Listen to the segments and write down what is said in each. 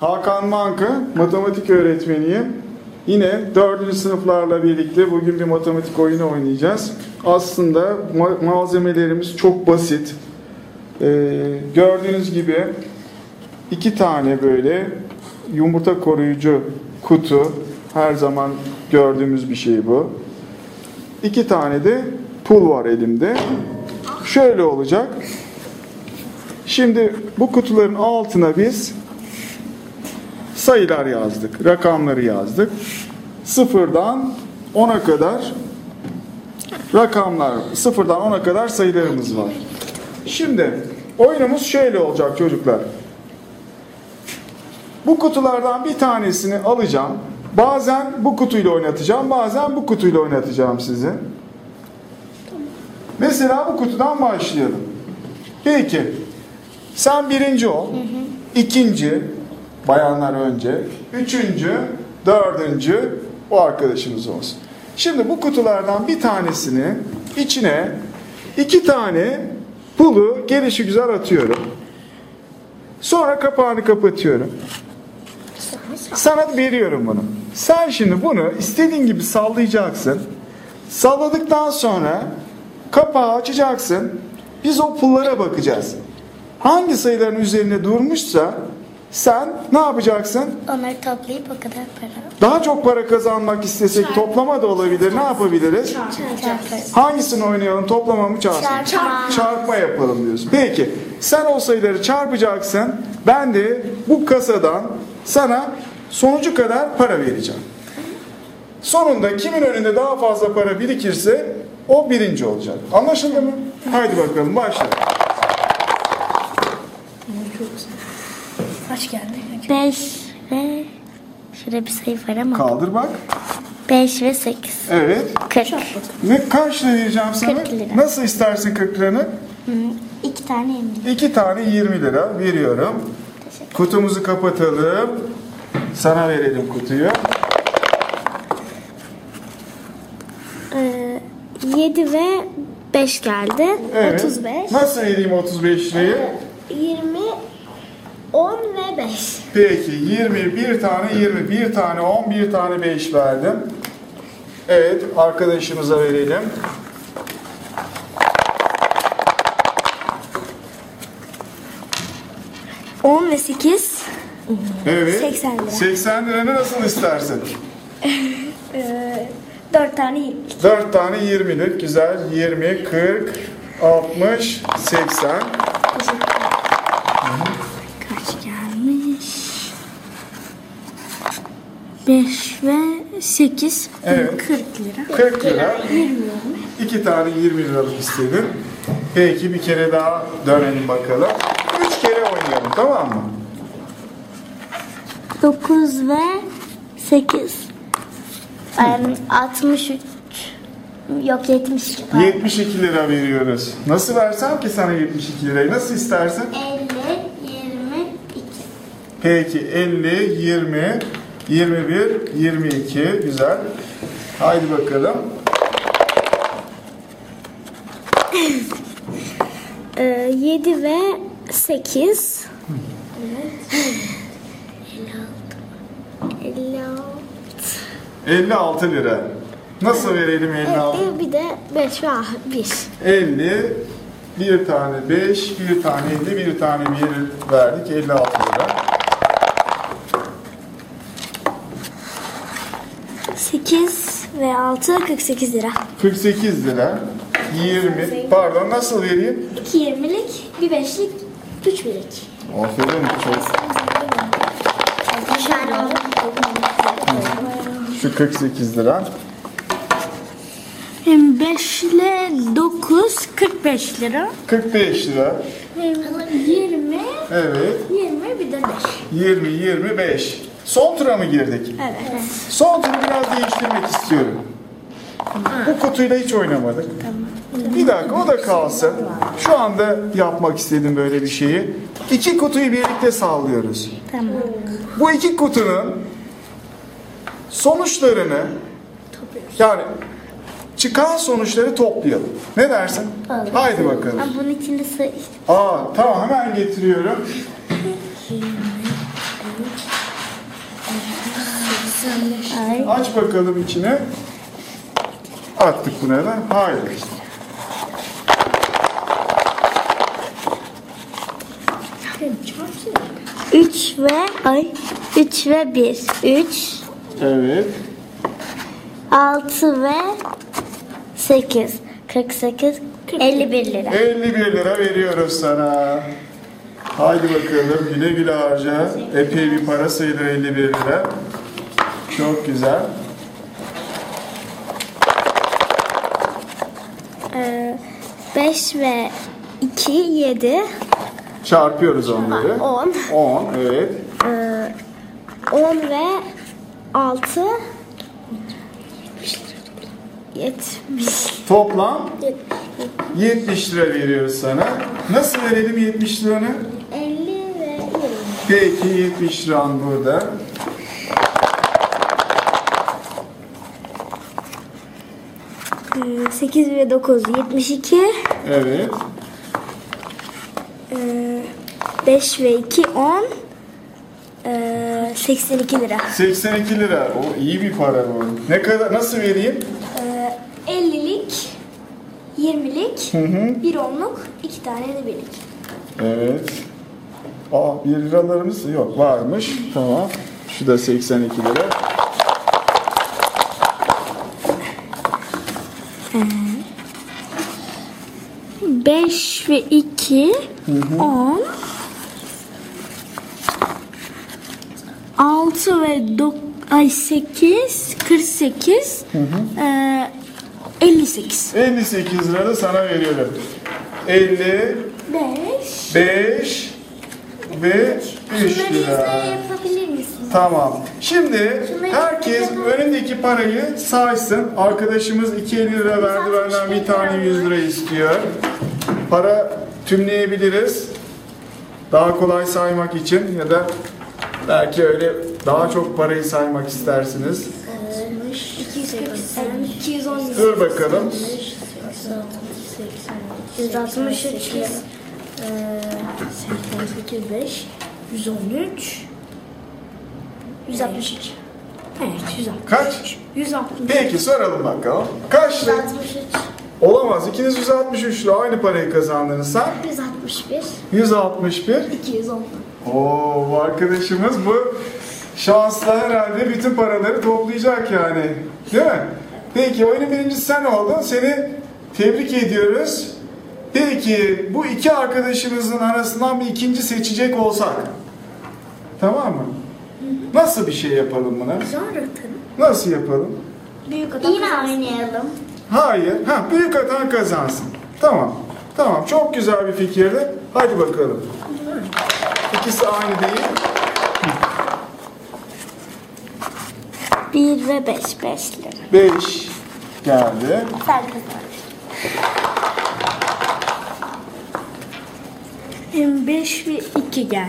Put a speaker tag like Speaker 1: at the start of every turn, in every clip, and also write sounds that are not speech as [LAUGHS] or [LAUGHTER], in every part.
Speaker 1: Hakan Mankı, matematik öğretmeniyim. Yine dördüncü sınıflarla birlikte bugün bir matematik oyunu oynayacağız. Aslında ma- malzemelerimiz çok basit. Ee, gördüğünüz gibi iki tane böyle yumurta koruyucu kutu. Her zaman gördüğümüz bir şey bu. İki tane de pul var elimde. Şöyle olacak. Şimdi bu kutuların altına biz sayılar yazdık, rakamları yazdık. Sıfırdan 10'a kadar rakamlar, sıfırdan 10'a kadar sayılarımız var. Şimdi oyunumuz şöyle olacak çocuklar. Bu kutulardan bir tanesini alacağım. Bazen bu kutuyla oynatacağım, bazen bu kutuyla oynatacağım sizi. Mesela bu kutudan başlayalım. Peki, sen birinci ol, ikinci, bayanlar önce, üçüncü, dördüncü, o arkadaşımız olsun. Şimdi bu kutulardan bir tanesini içine iki tane pulu gelişi güzel atıyorum. Sonra kapağını kapatıyorum. Sana veriyorum bunu. Sen şimdi bunu istediğin gibi sallayacaksın. Salladıktan sonra kapağı açacaksın. Biz o pullara bakacağız. Hangi sayıların üzerine durmuşsa sen ne yapacaksın?
Speaker 2: Onları toplayıp o kadar para
Speaker 1: Daha çok para kazanmak istesek toplama da olabilir. Ne yapabiliriz?
Speaker 2: çarparız.
Speaker 1: Hangisini oynayalım? Toplama mı çarpma? mı?
Speaker 2: Çarpma.
Speaker 1: Çarpma yapalım diyorsun. Peki sen o sayıları çarpacaksın. Ben de bu kasadan sana sonucu kadar para vereceğim. Sonunda kimin önünde daha fazla para birikirse o birinci olacak. Anlaşıldı mı? Haydi bakalım başla.
Speaker 2: Kaç geldi? 5 ve şurada bir sayı var ama
Speaker 1: Kaldır bak.
Speaker 2: 5 ve 8.
Speaker 1: Evet.
Speaker 2: 40.
Speaker 1: Ne kaç lira vereceğim sana?
Speaker 2: 40 lira.
Speaker 1: Nasıl istersin 40 liranı?
Speaker 2: 2 tane yemin.
Speaker 1: İki tane 20 lira veriyorum.
Speaker 2: Teşekkür
Speaker 1: Kutumuzu kapatalım. Sana verelim kutuyu.
Speaker 2: Ee, 7 ve 5 geldi.
Speaker 1: Evet.
Speaker 2: 35.
Speaker 1: Nasıl vereyim 35 lirayı?
Speaker 2: 20 10 ve 5.
Speaker 1: Peki 20 bir tane 20 bir tane 10 bir tane 5 verdim. Evet arkadaşımıza verelim.
Speaker 2: On ve 8.
Speaker 1: Evet.
Speaker 2: 80 lira.
Speaker 1: 80 liranı nasıl istersin? [LAUGHS]
Speaker 2: 4 tane 20.
Speaker 1: 4 tane 20'lik güzel 20 40 60 80
Speaker 2: Kaç gelmiş? 5 ve 8.
Speaker 1: Evet.
Speaker 2: 40 lira.
Speaker 1: 40 lira. 2 tane 20 liralık istedim. Peki bir kere daha dönelim bakalım. 3 kere oynayalım tamam mı?
Speaker 2: 9 ve 8. Yani 63 yok 72 pardon.
Speaker 1: 72 lira veriyoruz. Nasıl versem ki sana 72 lirayı? Nasıl istersen?
Speaker 2: 50 22.
Speaker 1: Peki 50, 20, 21, 22. Güzel. Haydi bakalım.
Speaker 2: Ee, 7 ve 8. 56.
Speaker 1: 56 lira. Nasıl verelim 56?
Speaker 2: 50 bir de 5 ve 1.
Speaker 1: 50, bir tane 5, bir tane 50, bir tane 1 verdik. 56 lira.
Speaker 2: 8 ve 6 48 lira.
Speaker 1: 48 lira. 20, pardon nasıl vereyim?
Speaker 2: 2 20'lik, bir 5'lik, 3 birlik.
Speaker 1: Aferin çok. Şu 48 lira.
Speaker 2: 5 ile 9 45 lira.
Speaker 1: 45 lira.
Speaker 2: 20
Speaker 1: Evet.
Speaker 2: 20 bir de 5.
Speaker 1: 20, 25. Son tura mı girdik?
Speaker 2: Evet.
Speaker 1: Son turu biraz değiştirmek istiyorum. Bu kutuyla hiç oynamadık. Bir dakika o da kalsın. Şu anda yapmak istedim böyle bir şeyi. İki kutuyu birlikte sallıyoruz.
Speaker 2: Tamam.
Speaker 1: Bu iki kutunun sonuçlarını yani çıkan sonuçları toplayalım. Ne dersin?
Speaker 2: Olur.
Speaker 1: Haydi bakalım.
Speaker 2: Ama bunun içinde sayı
Speaker 1: Aa tamam hemen getiriyorum.
Speaker 2: Ay.
Speaker 1: Aç bakalım içine. Attık buna da. Hayır.
Speaker 2: 3 ve ay 3 ve 1. 3
Speaker 1: Evet.
Speaker 2: 6 ve 8. 48 51 lira.
Speaker 1: 51 lira veriyoruz sana. Haydi bakalım güle güle harca. Epey bir para sayılır 51 lira. Çok güzel.
Speaker 2: Ee, 5 ve 2 7
Speaker 1: Çarpıyoruz onları.
Speaker 2: 10
Speaker 1: 10 evet.
Speaker 2: Ee, 10 ve 6 70
Speaker 1: Toplam 70 lira veriyoruz sana. Nasıl verelim 70 liranı?
Speaker 2: 50 ve 20
Speaker 1: Peki 70 liran burada.
Speaker 2: 8 ve 9 72
Speaker 1: Evet.
Speaker 2: Ee, 5 ve 2 10 ee, 82 lira
Speaker 1: 82 lira. O iyi bir para bu. Ne kadar nasıl vereyim?
Speaker 2: ee, 50'lik 20'lik
Speaker 1: Hı hı.
Speaker 2: 1 onluk 2 tane de birlik
Speaker 1: Evet. Aa 1 liralarımız yok varmış. Tamam. Şu da 82 lira.
Speaker 2: Beş ve 2 10 6 ve 9 ay 8 48 ee, 58
Speaker 1: 58 lira da sana veriyorum. 50,
Speaker 2: 5
Speaker 1: 5 ve 3 lira.
Speaker 2: yapabilir misin?
Speaker 1: Tamam. Şimdi herkes önündeki parayı saysın. Arkadaşımız 250 lira verdi. Benden bir tane 100 lira istiyor. Para tümleyebiliriz. Daha kolay saymak için ya da belki öyle daha çok parayı saymak istersiniz.
Speaker 2: 280 210
Speaker 1: Dur bakalım.
Speaker 2: 163 88 5 113 163 Evet 160
Speaker 1: Kaç?
Speaker 2: 160
Speaker 1: Peki soralım bakalım. Kaç lira?
Speaker 2: 163
Speaker 1: Olamaz. İkiniz 163 lira aynı parayı kazandınız. Sen
Speaker 2: 161
Speaker 1: 161.
Speaker 2: 210
Speaker 1: Oo, bu arkadaşımız bu şansla herhalde bütün paraları toplayacak yani. Değil mi? Peki oyunun birincisi sen oldun. Seni tebrik ediyoruz. Peki bu iki arkadaşımızın arasından bir ikinci seçecek olsak. Tamam mı? Nasıl bir şey yapalım buna?
Speaker 2: Sonra
Speaker 1: Nasıl yapalım?
Speaker 2: Büyük adam Yine oynayalım.
Speaker 1: Hayır. Ha, büyük atan kazansın. Tamam. Tamam. Çok güzel bir fikirdi. Hadi bakalım. İkisi aynı değil.
Speaker 2: 1 ve 5 5 lira
Speaker 1: 5 geldi.
Speaker 2: Sen kazandın 5 ve 2 geldi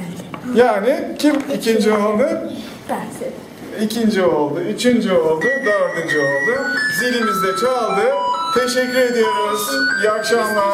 Speaker 1: Yani kim ikinci oldu?
Speaker 2: Ben
Speaker 1: İkinci oldu, üçüncü oldu, dördüncü oldu. Zilimiz de çaldı. Teşekkür ediyoruz. İyi akşamlar.